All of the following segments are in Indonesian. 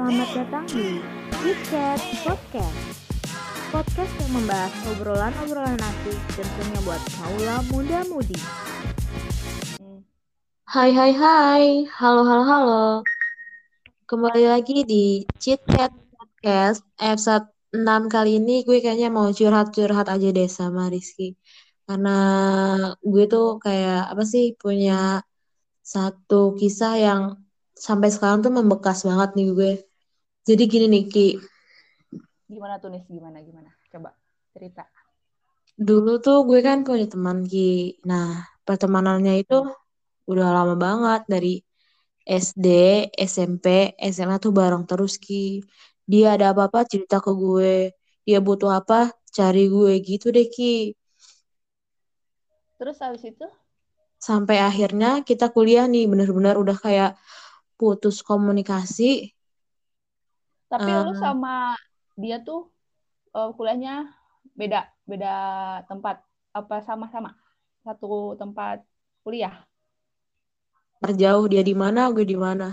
Selamat datang di KitKat Podcast. Podcast yang membahas obrolan-obrolan asik tentunya buat kaula muda-mudi. Hai hai hai, halo halo halo. Kembali lagi di Chit Chat Podcast episode 6 kali ini gue kayaknya mau curhat-curhat aja deh sama Rizky. Karena gue tuh kayak apa sih punya satu kisah yang sampai sekarang tuh membekas banget nih gue. Jadi gini nih Ki, Gimana tuh Nis? Gimana gimana? Coba cerita. dulu tuh gue kan punya teman Ki. Nah, pertemanannya itu udah lama banget dari SD, SMP, SMA tuh bareng terus Ki. Dia ada apa-apa cerita ke gue. Dia butuh apa, cari gue gitu deh Ki. Terus habis itu? Sampai akhirnya kita kuliah nih, bener-bener udah kayak putus komunikasi. Tapi Eh, lu sama dia tuh eh, kuliahnya beda beda tempat apa sama-sama satu tempat kuliah? terjauh dia di mana, gue di mana.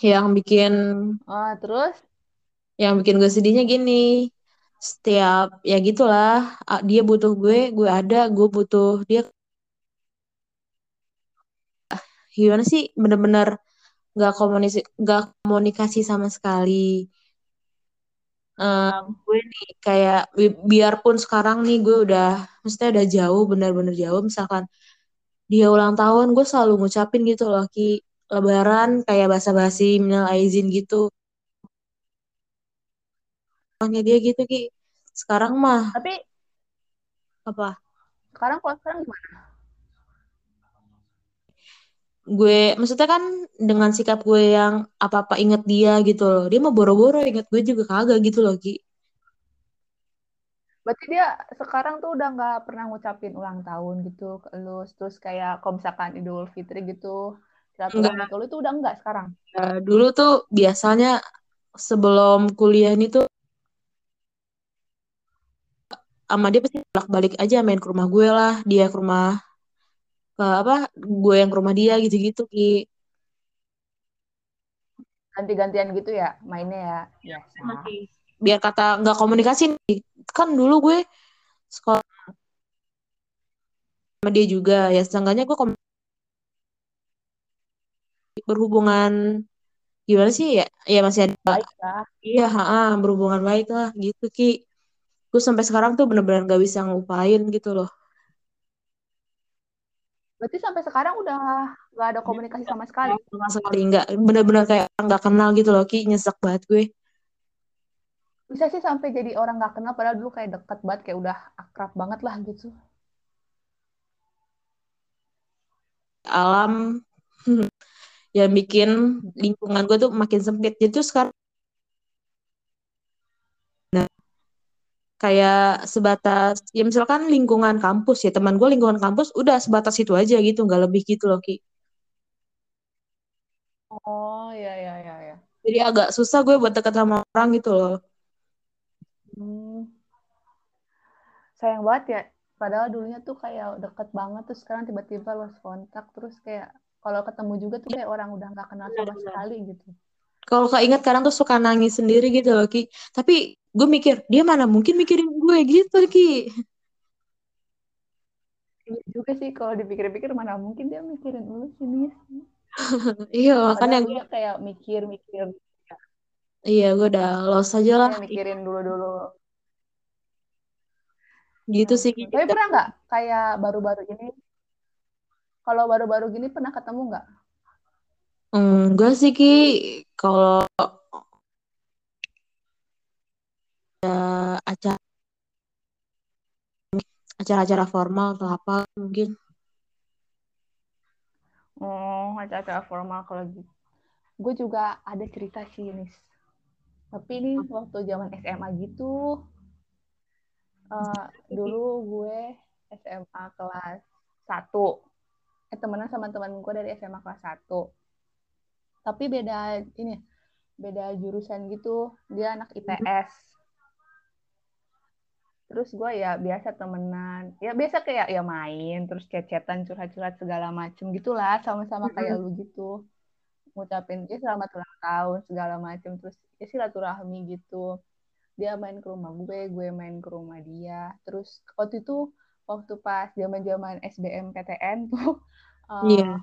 Yang bikin Oh, terus yang bikin gue sedihnya gini. Setiap ya gitulah, dia butuh gue, gue ada, gue butuh dia. Gimana sih? Bener-bener gak komunikasi, gak komunikasi sama sekali. Eh, gue nih kayak bi- biarpun sekarang nih gue udah, maksudnya udah jauh, bener-bener jauh. Misalkan dia ulang tahun, gue selalu ngucapin gitu loh, Ki. Lebaran kayak basa-basi, minal aizin gitu. Orangnya dia gitu, Ki. Sekarang mah tapi apa? sekarang kalau sekarang gimana? Gue maksudnya kan dengan sikap gue yang apa-apa inget dia gitu loh. Dia mau boro-boro inget gue juga kagak gitu loh Ki Berarti dia sekarang tuh udah nggak pernah ngucapin ulang tahun gitu ke lu, terus kayak kalau misalkan Idul Fitri gitu, silaturahmi ke lu tuh udah enggak sekarang. Eh, dulu tuh biasanya sebelum kuliah ini tuh sama dia pasti balik aja main ke rumah gue lah. Dia ke rumah ke apa gue yang ke rumah dia gitu-gitu Ki Ganti-gantian gitu ya mainnya ya biasa. biar kata nggak komunikasi nih. kan dulu gue sekolah sama dia juga ya setengahnya gue kom- berhubungan gimana sih ya ya masih ada Baik lah. Iya, ha, berhubungan baik lah gitu Ki. Gue sampai sekarang tuh bener-bener gak bisa ngelupain gitu loh. Berarti sampai sekarang udah nggak ada komunikasi sama sekali. Sama sekali nggak bener-bener kayak nggak kenal gitu loh Ki. Nyesek banget gue. Bisa sih sampai jadi orang nggak kenal padahal dulu kayak deket banget, kayak udah akrab banget lah gitu. Alam yang bikin lingkungan gue tuh makin sempit. Jadi tuh sekarang kayak sebatas ya misalkan lingkungan kampus ya teman gue lingkungan kampus udah sebatas itu aja gitu nggak lebih gitu loh Ki. Oh, ya ya ya ya. Jadi agak susah gue buat deket sama orang gitu loh. Hmm, sayang banget ya. Padahal dulunya tuh kayak deket banget, terus sekarang tiba-tiba lost kontak, terus kayak kalau ketemu juga tuh kayak orang udah nggak kenal sama Benar-benar. sekali gitu. kalau keinget kadang tuh suka nangis sendiri gitu loh Ki tapi gue mikir dia mana mungkin mikirin gue gitu Ki Iya juga sih kalau dipikir-pikir mana mungkin dia mikirin lu sini. iya makanya gue kayak mikir-mikir, iya gue udah los aja lah kayak mikirin dulu-dulu. gitu sih ampun. Tapi pernah nggak kayak baru-baru ini? Kalau baru-baru gini pernah ketemu nggak? enggak sih Ki kalau ada acara acara-acara formal atau apa mungkin Oh, acara-acara formal kalau gitu. Gue juga ada cerita sih, Nis. Tapi ini waktu zaman SMA gitu. eh, dulu gue SMA kelas 1. Eh, temenan sama teman gue dari SMA kelas 1. Tapi beda ini, beda jurusan gitu. Dia anak IPS. Terus gue ya biasa temenan. Ya biasa kayak ya main, terus chat-chatan, curhat-curhat segala macem gitulah. Sama-sama kayak lu gitu. ngucapin dia selamat ulang tahun segala macam terus ya silaturahmi gitu dia main ke rumah gue gue main ke rumah dia terus waktu itu waktu pas zaman zaman SBMPTN tuh uh, Iya.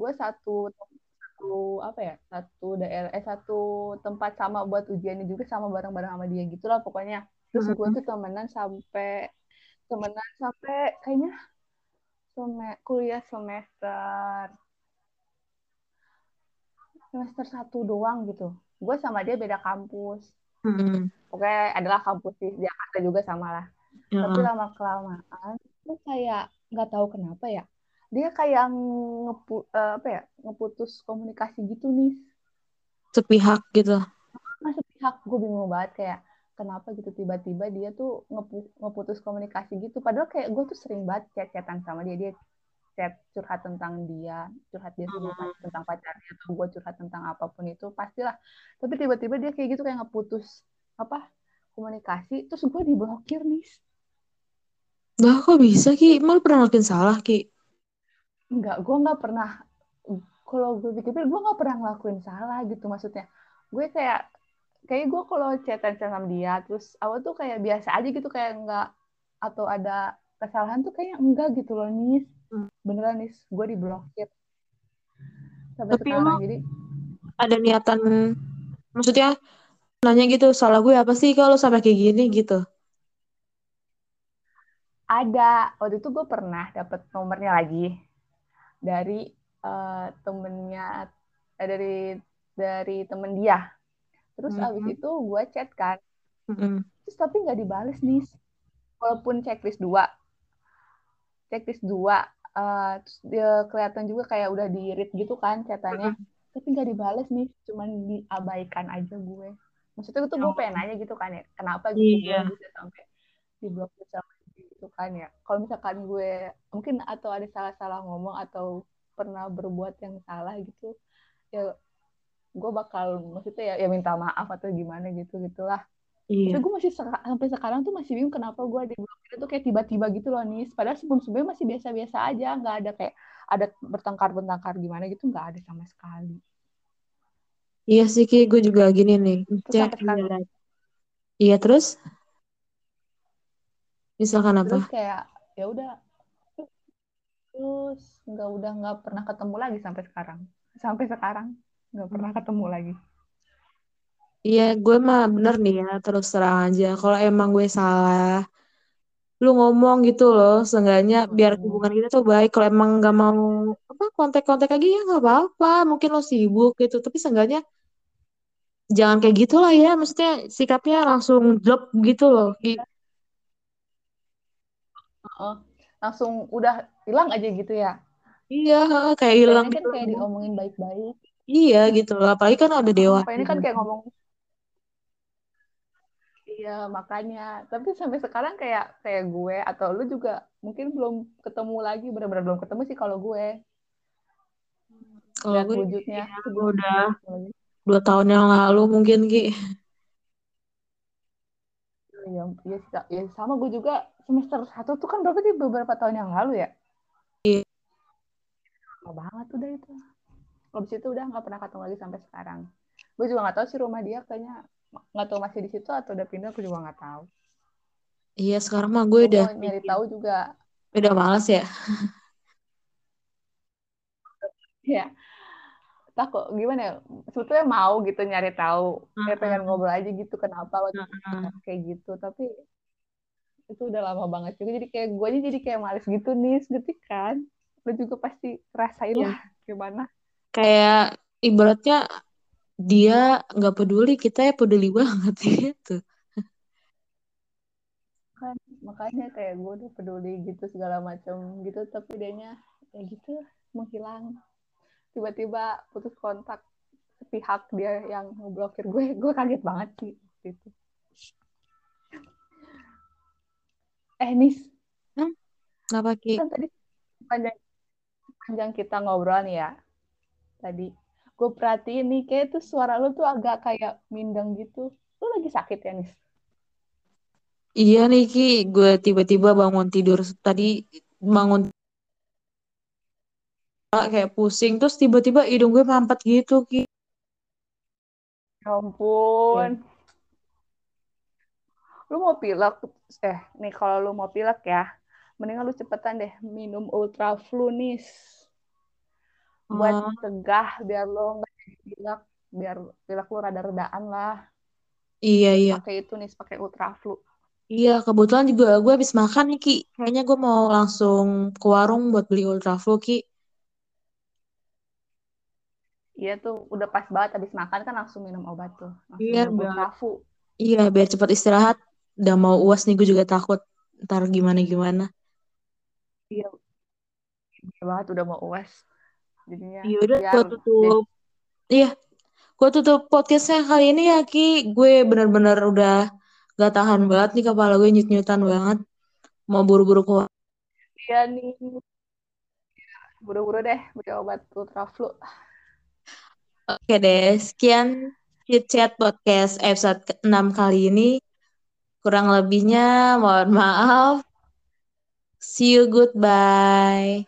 gue satu satu apa ya satu daerah eh satu tempat sama buat ujiannya juga sama bareng-bareng sama dia gitulah pokoknya terus gue tuh temenan sampai temenan sampai kayaknya sem- kuliah semester semester satu doang gitu gue sama dia beda kampus Mm-mm. Pokoknya adalah kampus di Jakarta juga sama lah. Tapi lama kelamaan tuh kayak nggak tahu kenapa ya. Dia kayak ngepu, eh, apa ya ngeputus komunikasi gitu nih. Sepihak gitu. Masuk pihak gue bingung banget kayak kenapa gitu tiba-tiba dia tuh ngepu, ngeputus komunikasi gitu. Padahal kayak gue tuh sering banget chat-chatan sama dia. Dia chat curhat tentang dia, curhat dia curhat tentang pacarnya atau gue curhat tentang apa pun itu pastilah. Tapi tiba-tiba dia kayak gitu kayak ngeputus apa komunikasi terus gue diblokir nih Lah kok bisa Ki? Lu pernah ngelakuin salah Ki? nggak gue nggak pernah kalau gue pikir gue nggak pernah ngelakuin salah gitu maksudnya gue kayak kayak gue kalau chatan sama dia terus awal tuh kayak biasa aja gitu kayak nggak atau ada kesalahan tuh kayak enggak gitu loh nis. Hmm. beneran nis. Gue diblokir. Sampai Tapi sekarang emang jadi ada niatan, maksudnya nanya gitu, salah gue apa sih kalau sampai kayak gini? gitu? ada. Waktu itu gue pernah dapet nomornya lagi dari eh, temennya eh, dari dari temen dia terus abis Mhm. itu gue chat kan. Mm-mm. terus tapi nggak dibales nih walaupun checklist dua. Checklist dua eh, terus dia kelihatan juga kayak udah di read gitu kan chatannya. Tapi nggak dibales nih cuman diabaikan aja gue. Maksudnya itu gue pengen nanya gitu kan ya kenapa gitu Iya. gue bisa sampai diblokir sama gitu kan ya. Kalau misalkan gue mungkin atau ada salah-salah ngomong atau pernah berbuat yang salah gitu ya gue bakal maksudnya ya, ya minta maaf atau gimana gitu gitulah Iya. tapi gue masih seka- sampai sekarang tuh masih bingung kenapa gue diblokir itu kayak tiba-tiba gitu loh nih padahal sebelum sebelumnya masih biasa-biasa aja nggak ada kayak ada bertengkar-bertengkar gimana gitu nggak ada sama sekali Iya sih Ki, gue juga gini nih. sekarang iya. Iya terus? Misalkan apa? terus kayak ya udah terus nggak udah nggak pernah ketemu lagi sampai sekarang sampai sekarang nggak pernah ketemu lagi Iya, gue mah bener nih ya, terus terang aja. Kalau emang gue salah, lu ngomong gitu loh, seenggaknya biar Hmm. hubungan kita tuh baik. Kalau emang nggak mau apa kontak-kontak lagi ya nggak apa-apa. Mungkin lo sibuk gitu, tapi seenggaknya jangan kayak gitulah ya. Maksudnya sikapnya langsung drop gitu loh. Heeh. langsung udah hilang aja gitu ya Iya, kayak hilang kan gitu. kayak diomongin baik-baik Iya gitu loh. Apalagi kan udah Heeh, dewasa. pengennya kan kayak ngomong Iya, makanya. Tapi sampai sekarang kayak kayak gue atau lu juga mungkin belum ketemu lagi, benar-benar belum ketemu sih kalau gue Kalau gue wujudnya. ya, gue udah dua tahun yang lalu mungkin Ki. Iya, iya, Kak. ya, sama gue juga semester satu tuh kan berarti beberapa tahun yang lalu ya. Iya. Lama banget udah itu. Habis itu udah nggak pernah ketemu lagi sampai sekarang. Gue juga nggak tahu sih rumah dia kayaknya nggak tahu masih di situ atau udah pindah, gue juga nggak tahu. Iya sekarang mah gue Gue udah nyari tahu juga udah malas ya. ya takut gimana ya sebetulnya mau gitu nyari tahu kayak pengen ngobrol aja gitu kenapa waktu itu Heeh. kayak gitu tapi itu udah lama banget juga jadi kayak gue aja jadi kayak males gitu nih gitu kan lo juga pasti rasain Iya. lah gimana Kayak ibaratnya dia nggak peduli, kita ya peduli banget gitu. kan makanya kayak gue udah peduli gitu segala macam gitu tapi dianya ya gitu menghilang tiba-tiba putus kontak sepihak dia yang ngeblokir gue gue kaget banget sih waktu itu eh nis Kenapa Ki? kan tadi panjang panjang kita ngobrol nih ya tadi gue perhatiin nih kayak tuh suara lu tuh agak kayak mindeng gitu lu lagi sakit ya nis Iya nih Ki, gue tiba-tiba bangun tidur tadi bangun kayak pusing terus tiba-tiba hidung gue mampet gitu Ki. Ya ampun. Lu mau pilek, eh nih kalau lu mau pilek ya, mendingan lu cepetan deh minum Ultra Flu nih. Buat Oh, cegah biar lu nggak pilek, biar pilek lu rada-redaan lah. iya iya. Pakai itu nih, pakai Ultra Flu. Iya, kebetulan juga gue habis makan nih Ki. Kayaknya gue mau langsung ke warung buat beli Ultraflu Ki. Iya tuh, udah pas banget habis makan kan langsung minum obat tuh. Langsung Iya, minum biar Ultra Flu. iya biar cepat istirahat. Udah mau UAS nih gue juga takut ntar gimana gimana. Iya, iya banget udah mau UAS. Jadinya Iya udah biar gue tutup. Iya, gue tutup podcastnya kali ini ya Ki. Gue bener-bener udah gak tahan banget nih kepala gue nyut-nyutan banget. Mau buru-buru keluar. Iya nih. Buru-buru deh beli obat Ultra Flu. Oke deh, sekian Chit Chat Podcast episode ke-6 kali ini. Kurang lebihnya mohon maaf. See you goodbye.